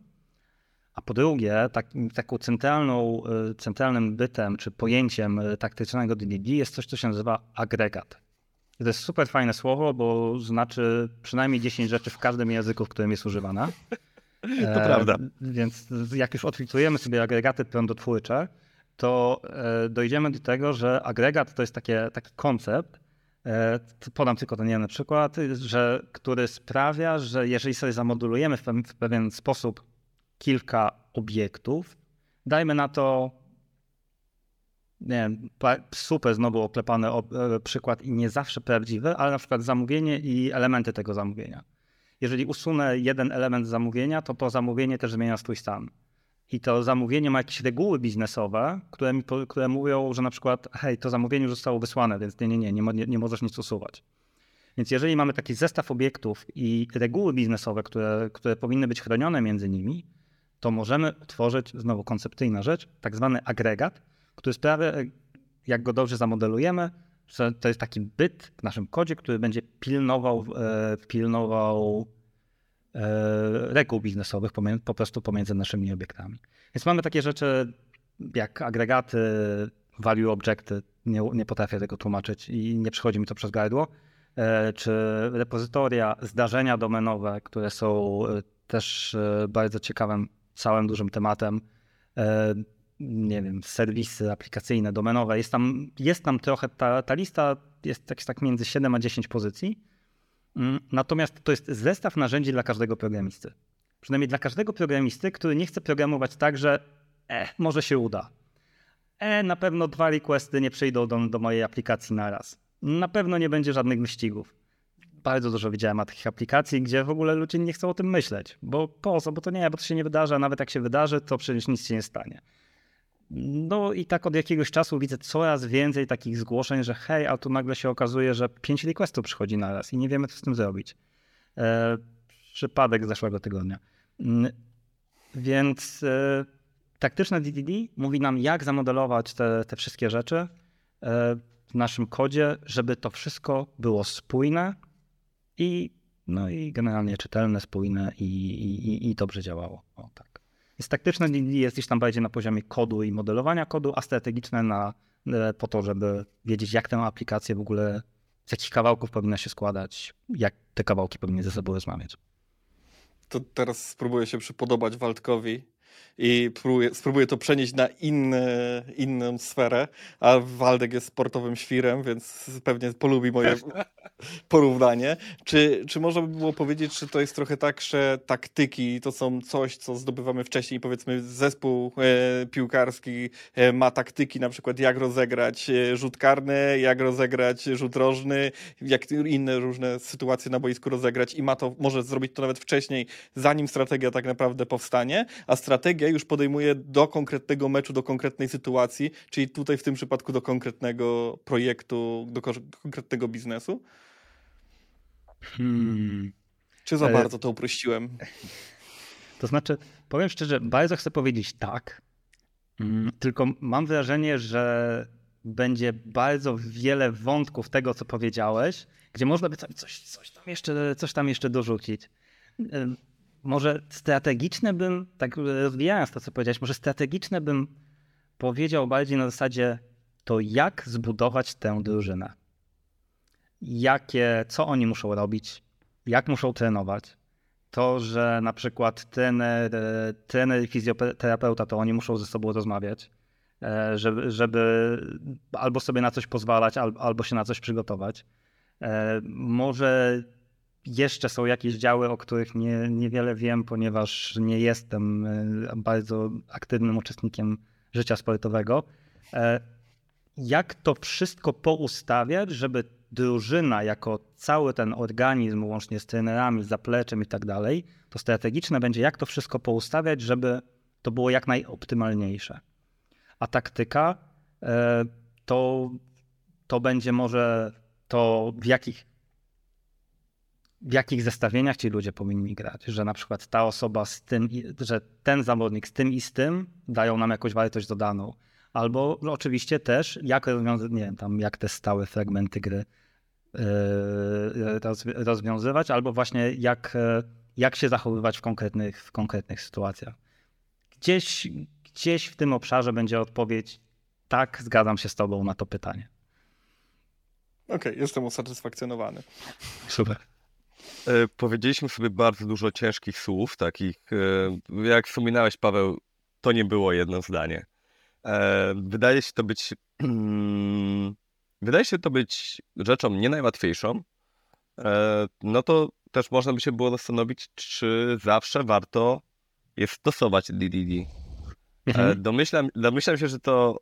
[SPEAKER 2] a po drugie, tak, taką centralną, centralnym bytem czy pojęciem taktycznego DDD jest coś, co się nazywa agregat. To jest super fajne słowo, bo znaczy przynajmniej 10 rzeczy w każdym języku, w którym jest używana.
[SPEAKER 3] To e, prawda.
[SPEAKER 2] Więc jak już odfiltrujemy sobie agregaty prądotwórcze, to e, dojdziemy do tego, że agregat to jest takie, taki koncept, e, podam tylko ten jeden przykład, że, który sprawia, że jeżeli sobie zamodulujemy w pewien, sposób kilka obiektów, dajmy na to nie wiem, super znowu oklepany przykład i nie zawsze prawdziwy, ale na przykład zamówienie i elementy tego zamówienia jeżeli usunę jeden element zamówienia, to to zamówienie też zmienia swój stan. I to zamówienie ma jakieś reguły biznesowe, które, mi, które mówią, że na przykład, hej, to zamówienie już zostało wysłane, więc nie, nie, nie, nie, nie, możesz nic usuwać. Więc jeżeli mamy taki zestaw obiektów i reguły biznesowe, które, które powinny być chronione między nimi, to możemy tworzyć, znowu koncepcyjna rzecz, tak zwany agregat, który sprawia, jak go dobrze zamodelujemy, że to jest taki byt w naszym kodzie, który będzie pilnował, e, pilnował reguł biznesowych po prostu pomiędzy naszymi obiektami. Więc mamy takie rzeczy jak agregaty, value objecty, nie, nie potrafię tego tłumaczyć i nie przychodzi mi to przez gardło, e, czy repozytoria, zdarzenia domenowe, które są też bardzo ciekawym, całym dużym tematem nie wiem, serwisy aplikacyjne, domenowe. Jest tam, jest tam trochę, ta, ta lista jest tak, tak między 7 a 10 pozycji. Mm, natomiast to jest zestaw narzędzi dla każdego programisty. Przynajmniej dla każdego programisty, który nie chce programować tak, że e, może się uda. E, na pewno dwa requesty nie przyjdą do, do mojej aplikacji naraz. Na pewno nie będzie żadnych wyścigów. Bardzo dużo widziałem takich aplikacji, gdzie w ogóle ludzie nie chcą o tym myśleć. Bo po co? Bo to nie, bo to się nie wydarzy, a nawet jak się wydarzy, to przecież nic się nie stanie. No i tak od jakiegoś czasu widzę coraz więcej takich zgłoszeń, że hej, a tu nagle się okazuje, że pięć requestów przychodzi na raz i nie wiemy, co z tym zrobić. E, przypadek z zeszłego tygodnia. Mm, więc e, taktyczne DDD mówi nam, jak zamodelować te, te wszystkie rzeczy e, w naszym kodzie, żeby to wszystko było spójne i, no i generalnie czytelne, spójne i, i, i dobrze działało. O, tak. Taktyczne jest gdzieś tam bardziej na poziomie kodu i modelowania kodu, a strategiczne na, e, po to, żeby wiedzieć, jak tę aplikację w ogóle, z jakich kawałków powinna się składać, jak te kawałki powinny ze sobą rozmawiać.
[SPEAKER 1] To teraz spróbuję się przypodobać Waldkowi i próbuję, spróbuję to przenieść na inny, inną sferę, a Waldek jest sportowym świrem, więc pewnie polubi moje porównanie. Czy, czy można by było powiedzieć, że to jest trochę tak, że taktyki to są coś, co zdobywamy wcześniej, powiedzmy zespół e, piłkarski e, ma taktyki, na przykład jak rozegrać e, rzut karny, jak rozegrać rzut rożny, jak inne różne sytuacje na boisku rozegrać i ma to, może zrobić to nawet wcześniej, zanim strategia tak naprawdę powstanie, a strategia strategię już podejmuje do konkretnego meczu, do konkretnej sytuacji, czyli tutaj w tym przypadku do konkretnego projektu, do konkretnego biznesu? Hmm. Czy za bardzo to uprościłem?
[SPEAKER 2] To znaczy, powiem szczerze, bardzo chcę powiedzieć tak, mm, tylko mam wrażenie, że będzie bardzo wiele wątków tego, co powiedziałeś, gdzie można by coś, coś, tam, jeszcze, coś tam jeszcze dorzucić może strategiczne bym, tak rozwijając to, co powiedziałeś, może strategiczne bym powiedział bardziej na zasadzie to jak zbudować tę drużynę. Jakie, co oni muszą robić, jak muszą trenować. To, że na przykład trener, trener i fizjoterapeuta, to oni muszą ze sobą rozmawiać, e, żeby, żeby albo sobie na coś pozwalać, albo się na coś przygotować. E, może jeszcze są jakieś działy, o których nie, niewiele wiem, ponieważ nie jestem e, bardzo aktywnym uczestnikiem życia sportowego. E, jak to wszystko poustawiać, żeby drużyna jako cały ten organizm, łącznie z trenerami, zapleczem i tak dalej, to strategiczne będzie, jak to wszystko poustawiać, żeby to było jak najoptymalniejsze. A taktyka to, to będzie może to, w jakich, w jakich zestawieniach ci ludzie powinni grać. Że na przykład ta osoba z tym, że ten zawodnik z tym i z tym dają nam jakąś wartość dodaną. Albo oczywiście też, jak rozwiązać, nie wiem, tam jak te stałe fragmenty gry yy, rozwiązywać, albo właśnie jak, jak się zachowywać w konkretnych, w konkretnych sytuacjach. Gdzieś, gdzieś w tym obszarze będzie odpowiedź tak, zgadzam się z tobą na to pytanie.
[SPEAKER 1] Okej, okay, jestem usatysfakcjonowany.
[SPEAKER 2] Super.
[SPEAKER 3] E, powiedzieliśmy sobie bardzo dużo ciężkich słów, takich, e, jak wspominałeś, Paweł, to nie było jedno zdanie. E, wydaje się to być. wydaje się to być rzeczą nie najłatwiejszą. no to też można by się było zastanowić, czy zawsze warto jest stosować DDD. Mhm. Domyślam, domyślam się, że to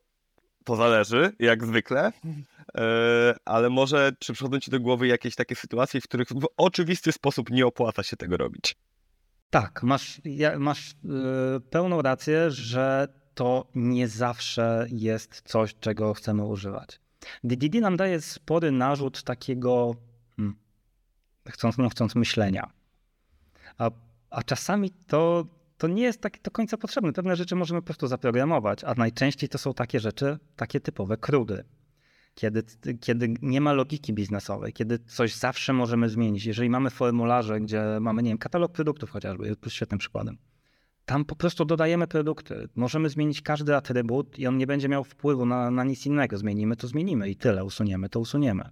[SPEAKER 3] to zależy, jak zwykle, e, ale może czy przychodzą ci do głowy jakieś takie sytuacje, w których w oczywisty sposób nie opłaca się tego robić?
[SPEAKER 2] Tak, masz, masz yy, pełną rację, że to nie zawsze jest coś, czego chcemy używać. DDD nam daje spory narzut takiego, hmm, chcąc, chcąc myślenia. A, a czasami to to nie jest tak do końca potrzebne. Pewne rzeczy możemy po prostu zaprogramować, a najczęściej to są takie rzeczy, takie typowe krudy. Kiedy, kiedy nie ma logiki biznesowej, kiedy coś zawsze możemy zmienić. Jeżeli mamy formularze, gdzie mamy, nie wiem, katalog produktów chociażby, jest świetnym przykładem. Tam po prostu dodajemy produkty. Możemy zmienić każdy atrybut i on nie będzie miał wpływu na, na nic innego. Zmienimy, to zmienimy i tyle. Usuniemy, to usuniemy.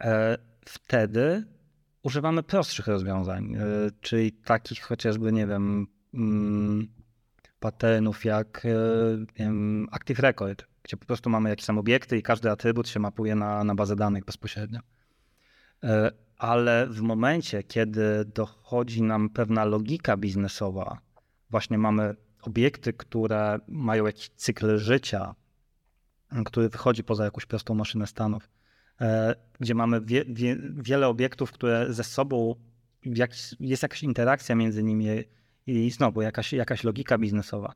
[SPEAKER 2] E, wtedy używamy prostszych rozwiązań, e, czyli takich chociażby, nie wiem, mm, patternów jak e, wiem, Active Record, gdzie po prostu mamy jakieś tam obiekty i każdy atrybut się mapuje na, na bazę danych bezpośrednio. E, ale w momencie, kiedy dochodzi nam pewna logika biznesowa, właśnie mamy obiekty, które mają jakiś cykl życia, który wychodzi poza jakąś prostą maszynę stanów, gdzie mamy wie, wie, wiele obiektów, które ze sobą jakiś, jest jakaś interakcja między nimi i znowu jakaś, jakaś logika biznesowa,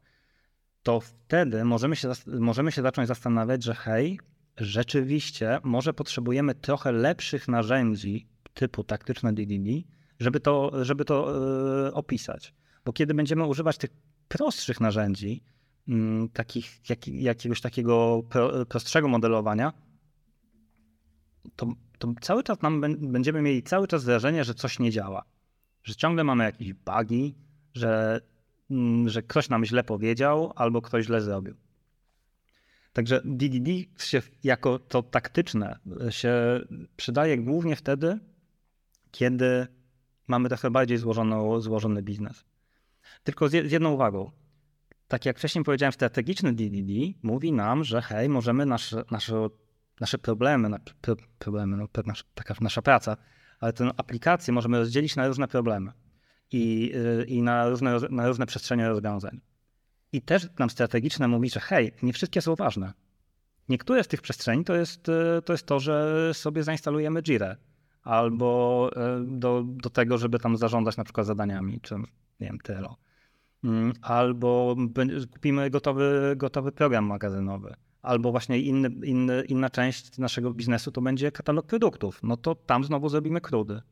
[SPEAKER 2] to wtedy możemy się, możemy się zacząć zastanawiać, że hej, rzeczywiście może potrzebujemy trochę lepszych narzędzi typu taktyczne DDD, żeby to, żeby to yy, opisać. Bo kiedy będziemy używać tych prostszych narzędzi, yy, takich, jak, jakiegoś takiego pro, prostszego modelowania, to, to cały czas nam będziemy mieli cały czas wrażenie, że coś nie działa. Że ciągle mamy jakieś bugi, że, mm, że ktoś nam źle powiedział albo ktoś źle zrobił. Także DDD się jako to taktyczne się przydaje głównie wtedy, kiedy mamy trochę bardziej złożoną, złożony biznes. Tylko z, jedną uwagą. Tak jak wcześniej powiedziałem, strategiczny DDD mówi nam, że hej, możemy nasze, nasze nasze problemy, problemy, no, taka nasza praca, ale tę aplikację możemy rozdzielić na różne problemy i, y, i na, różne, na różne przestrzenie rozwiązań. I też nam strategiczne mówi, że hej, nie wszystkie są ważne. Niektóre z tych przestrzeni to jest y, to, jest to że sobie zainstalujemy Jira albo y, do, do tego, żeby tam zarządzać na przykład zadaniami, czy nie wiem, Trello. Mm, albo kupimy gotowy, gotowy program magazynowy albo właśnie inny, inny, inna część naszego biznesu to będzie katalog produktów, no to tam znowu zrobimy krudy.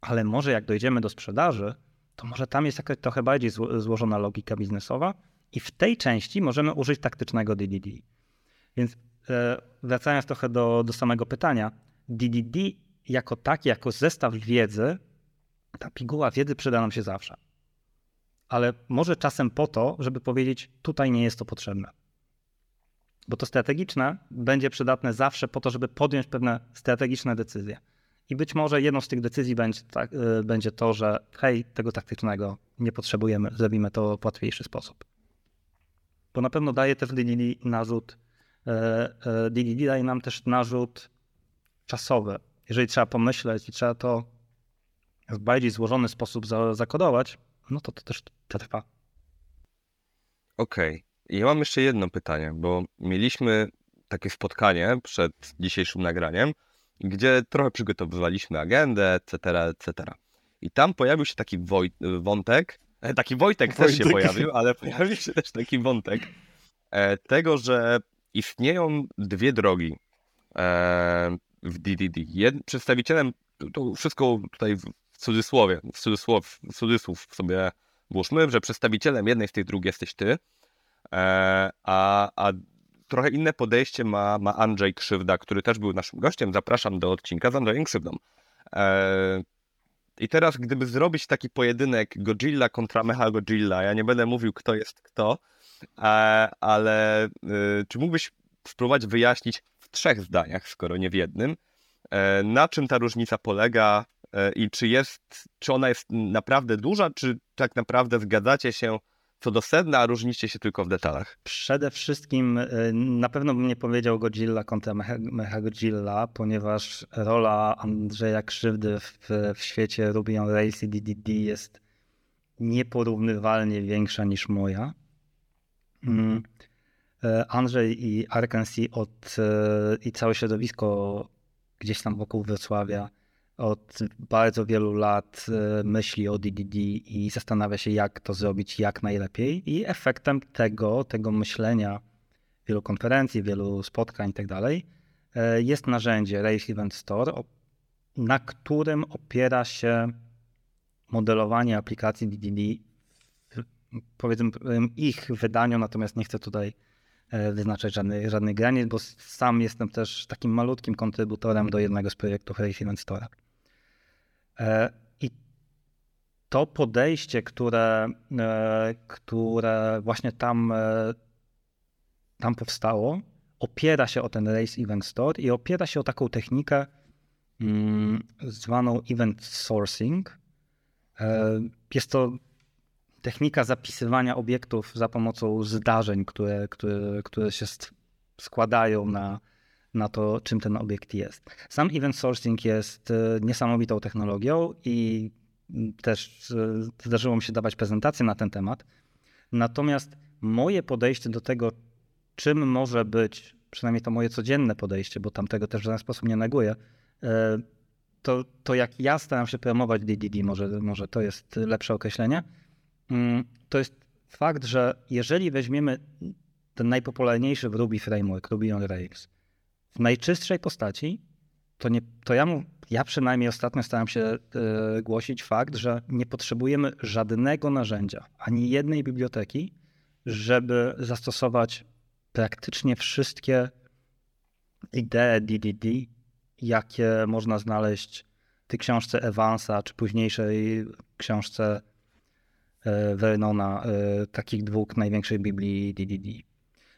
[SPEAKER 2] Ale może jak dojdziemy do sprzedaży, to może tam jest jakaś trochę bardziej złożona logika biznesowa i w tej części możemy użyć taktycznego DDD. Więc e, wracając trochę do, do samego pytania, DDD jako taki, jako zestaw wiedzy, ta piguła wiedzy przyda nam się zawsze. Ale może czasem po to, żeby powiedzieć, tutaj nie jest to potrzebne bo to strategiczne będzie przydatne zawsze po to, żeby podjąć pewne strategiczne decyzje. I być może jedną z tych decyzji będzie, tak, będzie to, że hej, tego taktycznego nie potrzebujemy, zrobimy to w łatwiejszy sposób. Bo na pewno daje też DDD narzut, DDD e, daje nam też narzut czasowy. Jeżeli trzeba pomyśleć i trzeba to w bardziej złożony sposób zakodować, no to to też trwa.
[SPEAKER 3] Okej. Okay. Ja mam jeszcze jedno pytanie, bo mieliśmy takie spotkanie przed dzisiejszym nagraniem, gdzie trochę przygotowywaliśmy agendę, etc., etc. I tam pojawił się taki wątek, e, taki Wojtek, Wojtek też się pojawił, ale pojawił się też taki wątek e, tego, że istnieją dwie drogi e, w DDD. Jed, przedstawicielem, to wszystko tutaj w cudzysłowie, w cudzysłow, w cudzysłów sobie włóżmy, że przedstawicielem jednej z tych dróg jesteś ty, a, a trochę inne podejście ma, ma Andrzej Krzywda, który też był naszym gościem. Zapraszam do odcinka z Andrzejem Krzywdą. E, I teraz, gdyby zrobić taki pojedynek Godzilla kontra Mecha Godzilla, ja nie będę mówił, kto jest kto, e, ale czy mógłbyś spróbować wyjaśnić w trzech zdaniach, skoro nie w jednym, na czym ta różnica polega i czy jest, czy ona jest naprawdę duża, czy tak naprawdę zgadzacie się co do sedna, a różnicie się tylko w detalach?
[SPEAKER 2] Przede wszystkim y, na pewno bym nie powiedział Godzilla kontra Mecha Godzilla, ponieważ rola Andrzeja Krzywdy w, w świecie Ruby on Rails i DDD jest nieporównywalnie większa niż moja. Mm. Y, Andrzej i Arkansas od, y, i całe środowisko gdzieś tam wokół Wrocławia od bardzo wielu lat e, myśli o DDD i zastanawia się, jak to zrobić jak najlepiej. I efektem tego, tego myślenia, wielu konferencji, wielu spotkań i tak e, jest narzędzie Race Event Store, na którym opiera się modelowanie aplikacji DDD powiedzmy ich wydaniu, natomiast nie chcę tutaj e, wyznaczać żadnych, żadnych granic, bo sam jestem też takim malutkim kontrybutorem do jednego z projektów Race Event Store. E, I to podejście, które, e, które właśnie tam, e, tam powstało, opiera się o ten Race Event Store i opiera się o taką technikę mm, zwaną Event Sourcing. Jest to technika zapisywania obiektów za pomocą zdarzeń, które, które, które się składają na, na to, czym ten obiekt jest. Sam event sourcing jest e, niesamowitą technologią i też e, zdarzyło mi się dawać prezentacje na ten temat. Natomiast moje podejście do tego, czym może być, przynajmniej to moje codzienne podejście, bo tamtego też w żaden sposób nie neguję, e, to, to jak ja staram się promować DDD, może, może to jest lepsze określenie, mm, to jest fakt, że jeżeli weźmiemy ten najpopularniejszy w Ruby framework, Ruby on Rails, w najczystszej postaci, to, nie, to ja, mu, ja przynajmniej ostatnio starałem się y, głosić fakt, że nie potrzebujemy żadnego narzędzia, ani jednej biblioteki, żeby zastosować praktycznie wszystkie idee DDD, jakie można znaleźć w tej książce Evansa, czy późniejszej książce y, Vernona, y, takich dwóch największych Biblii DDD.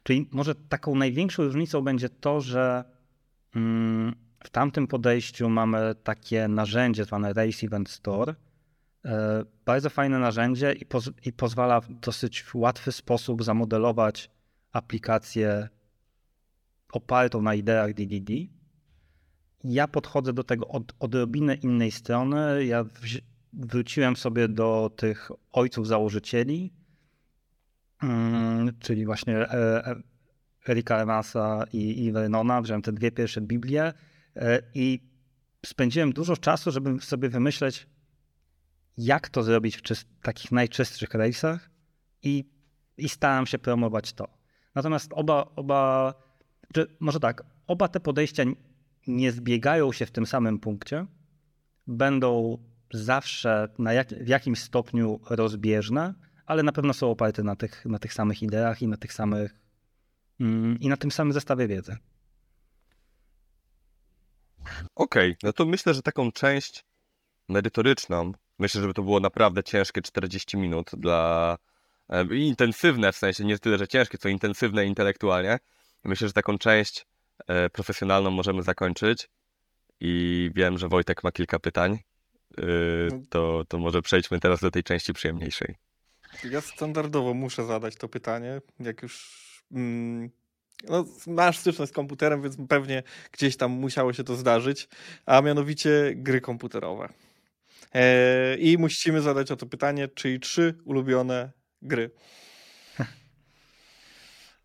[SPEAKER 2] Czyli może taką największą różnicą będzie to, że mm, w tamtym podejściu mamy takie narzędzie zwane Race Event Store. E, bardzo fajne narzędzie i, poz i pozwala w dosyć łatwy sposób zamodelować aplikację opartą na ideach DDD. Ja podchodzę do tego od odrobinę innej strony. Ja wróciłem sobie do tych ojców założycieli, Mm, czyli właśnie e, e, Erika Evansa i, i Vernona. Wziąłem te dwie pierwsze Biblie e, i spędziłem dużo czasu, żeby sobie wymyśleć, jak to zrobić w czyst, takich najczystszych rejsach i, i starałem się promować to. Natomiast oba, oba czy może tak, oba te podejścia nie zbiegają się w tym samym punkcie, będą zawsze na jak, w jakimś stopniu rozbieżne, ale na pewno są oparte na tych, na tych samych ideach i na tych samych mm, i na tym samym zestawie wiedzy.
[SPEAKER 3] Okej, okay, no to myślę, że taką część merytoryczną, myślę, żeby to było naprawdę ciężkie 40 minut dla e, intensywne, w sensie nie tyle, że ciężkie, co intensywne intelektualnie. Myślę, że taką część e, profesjonalną możemy zakończyć i wiem, że Wojtek ma kilka pytań, e, to, to może przejdźmy teraz do tej części przyjemniejszej.
[SPEAKER 1] Ja standardowo muszę zadać to pytanie, jak już mm, no, masz styczność z komputerem, więc pewnie gdzieś tam musiało się to zdarzyć, a mianowicie gry komputerowe. E, I musimy zadać o to pytanie, czyli trzy ulubione gry.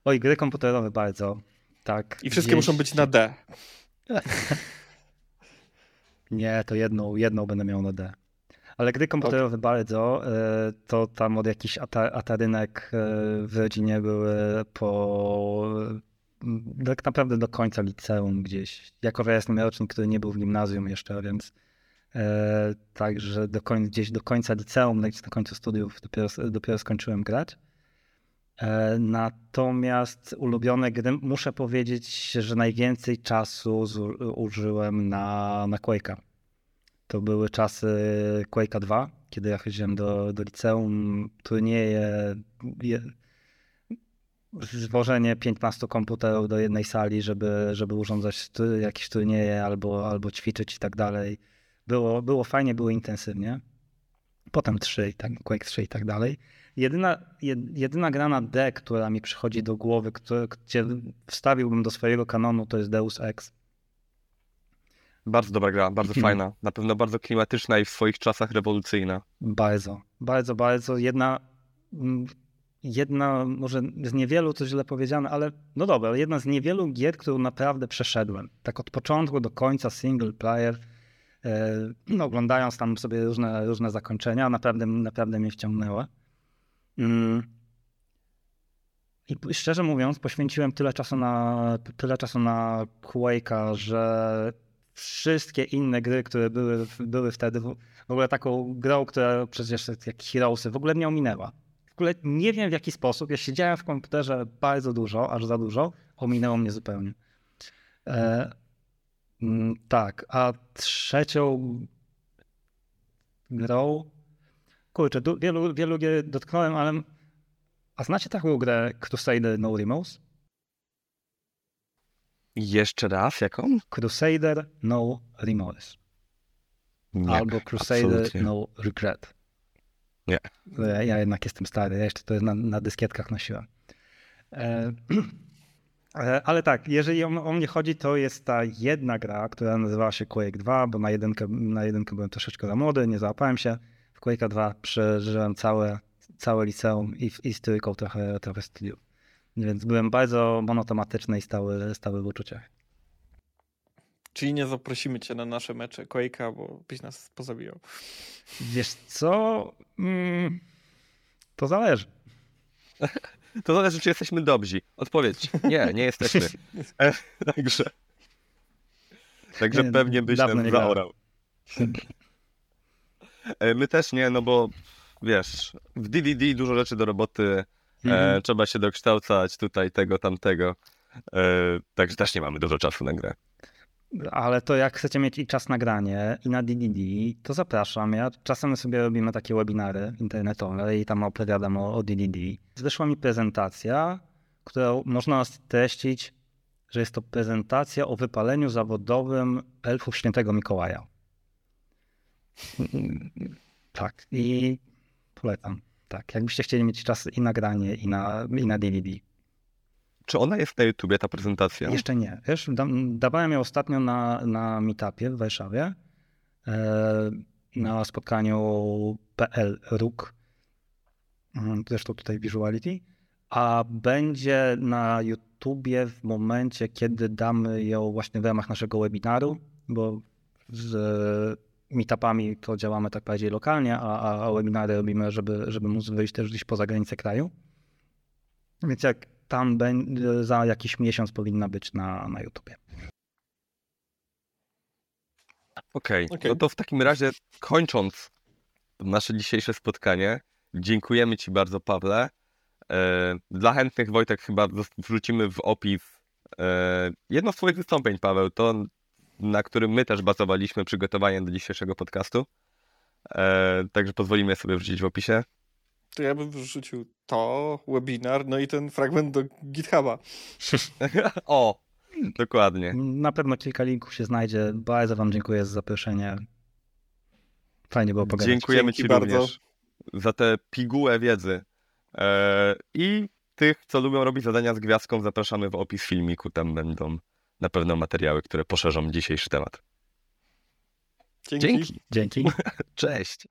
[SPEAKER 2] Oj, gry komputerowe bardzo. Tak.
[SPEAKER 1] I wszystkie gdzieś... muszą być na D.
[SPEAKER 2] Nie, to jedną, jedną będę miał na D. Ale gry komputerowe okay. bardzo, e, to tam od jakichś atarynek e, w rodzinie były po tak naprawdę do końca liceum gdzieś. Jako, ja jestem rocznik, który nie był w gimnazjum jeszcze, więc e, także do koń, gdzieś do końca liceum, no na końcu studiów dopiero, dopiero skończyłem grać. E, natomiast ulubione gry, muszę powiedzieć, że najwięcej czasu z, użyłem na, na Quake'a. To były czasy Quake'a 2, kiedy ja chodziłem do, do liceum, turnieje, je, zwożenie 15 komputerów do jednej sali, żeby, żeby urządzać jakieś turnieje albo, albo ćwiczyć i tak dalej. Było, było fajnie, było intensywnie. Potem 3 i tak, Quake 3 i tak dalej. Jedyna, jedyna gra na D, która mi przychodzi do głowy, które, gdzie wstawiłbym do swojego kanonu, to jest Deus Ex.
[SPEAKER 3] Bardzo dobra gra, bardzo hmm. fajna. Na pewno bardzo klimatyczna i w swoich czasach rewolucyjna.
[SPEAKER 2] Bardzo, bardzo, bardzo. Jedna, jedna może z niewielu, to źle powiedziane, ale no dobra, jedna z niewielu gier, którą naprawdę przeszedłem. Tak od początku do końca single player, e, no, oglądając tam sobie różne, różne zakończenia, naprawdę, naprawdę mnie wciągnęła. Mm. I szczerze mówiąc, poświęciłem tyle czasu na, tyle czasu na Quake'a, że wszystkie inne gry, które były, były wtedy, w ogóle taką grą, która przecież jak Heroesy, w ogóle mnie ominęła. W ogóle nie wiem w jaki sposób. Ja siedziałem w komputerze bardzo dużo, aż za dużo, ominęło mnie zupełnie. E, mm, tak, a trzecią grą Kurczę, wielu, wielu gier dotknąłem, ale... A znacie taką grę Crusader No Remorse?
[SPEAKER 3] Jeszcze raz, jaką?
[SPEAKER 2] Crusader No Remorse. Nie, Albo Crusader absolutnie. No Regret.
[SPEAKER 3] Nie.
[SPEAKER 2] Ja, ja, jednak jestem stary, ja jeszcze to na, na dyskietkach nosiłem. E, e, ale tak, jeżeli o, o, mnie chodzi, to jest ta jedna gra, która nazywa się Quake 2, bo na jedynkę, na jedynkę byłem troszeczkę za młody, nie załapałem się. Quake'a 2 przeżyłem całe, całe liceum i, i z trójką trochę, trochę studiów. Więc byłem bardzo monotematyczny i stały, stały w uczuciach.
[SPEAKER 1] Czyli nie zaprosimy cię na nasze mecze Quake'a, bo byś nas pozabijał.
[SPEAKER 2] Wiesz co? Mm, to zależy.
[SPEAKER 3] To zależy, czy jesteśmy dobrzy. Odpowiedź. Nie, nie jesteśmy. Także. Także nie, pewnie byś nam zaorał. E, my też nie, no bo wiesz, w DDD dużo rzeczy do roboty, mhm. e, trzeba się dokształcać tutaj tego, tamtego. E, także też nie mamy dużo czasu na grę.
[SPEAKER 2] Ale to jak chcecie mieć i czas na granie, i na DDD, to zapraszam. Ja czasem sobie robimy takie webinary internetowe i tam opowiadam o, o DDD. Wyszła mi prezentacja, którą można streścić, że jest to prezentacja o wypaleniu zawodowym elfów świętego Mikołaja. Tak, i polecam. Tak, jakbyście chcieli mieć czas i na granie, i na, i na DVD.
[SPEAKER 3] Czy ona jest na YouTubie, ta prezentacja?
[SPEAKER 2] Jeszcze nie. Wiesz, da, dawałem ją ostatnio na, na meetupie w Warszawie, e, na spotkaniu PL RUK, mm, zresztą tutaj Visuality, a będzie na YouTubie w momencie, kiedy damy ją właśnie w ramach naszego webinaru, bo z meetupami to działamy tak bardziej lokalnie, a, a webinary robimy, żeby, żeby móc wyjść też gdzieś poza granicę kraju. Więc jak tam będzie, za jakiś miesiąc powinna być na, na YouTubie.
[SPEAKER 3] Okej, okay. okay. no to w takim razie kończąc nasze dzisiejsze spotkanie, dziękujemy Ci bardzo, Pawle. E, dla chętnych, Wojtek, chyba wrzucimy w opis e, jedno z Twoich wystąpień, Paweł. To na którym my też bazowaliśmy przygotowanie do dzisiejszego podcastu. E, także pozwolimy sobie wrzucić w opisie.
[SPEAKER 1] To ja bym wrzucił to, webinar, no i ten fragment do GitHuba.
[SPEAKER 3] o, dokładnie.
[SPEAKER 2] Na pewno kilka linków się znajdzie. Bardzo Wam dziękuję za zaproszenie. Fajnie było pogadać.
[SPEAKER 3] Dziękujemy Dzięki Ci bardzo. również za tę pigułę wiedzy. E, I tych, co lubią robić zadania z gwiazdką, zapraszamy w opis filmiku. Tam będą na pewno materiały, które poszerzą dzisiejszy temat.
[SPEAKER 1] Dzięki.
[SPEAKER 3] Dzięki.
[SPEAKER 2] Dzięki.
[SPEAKER 3] Cześć.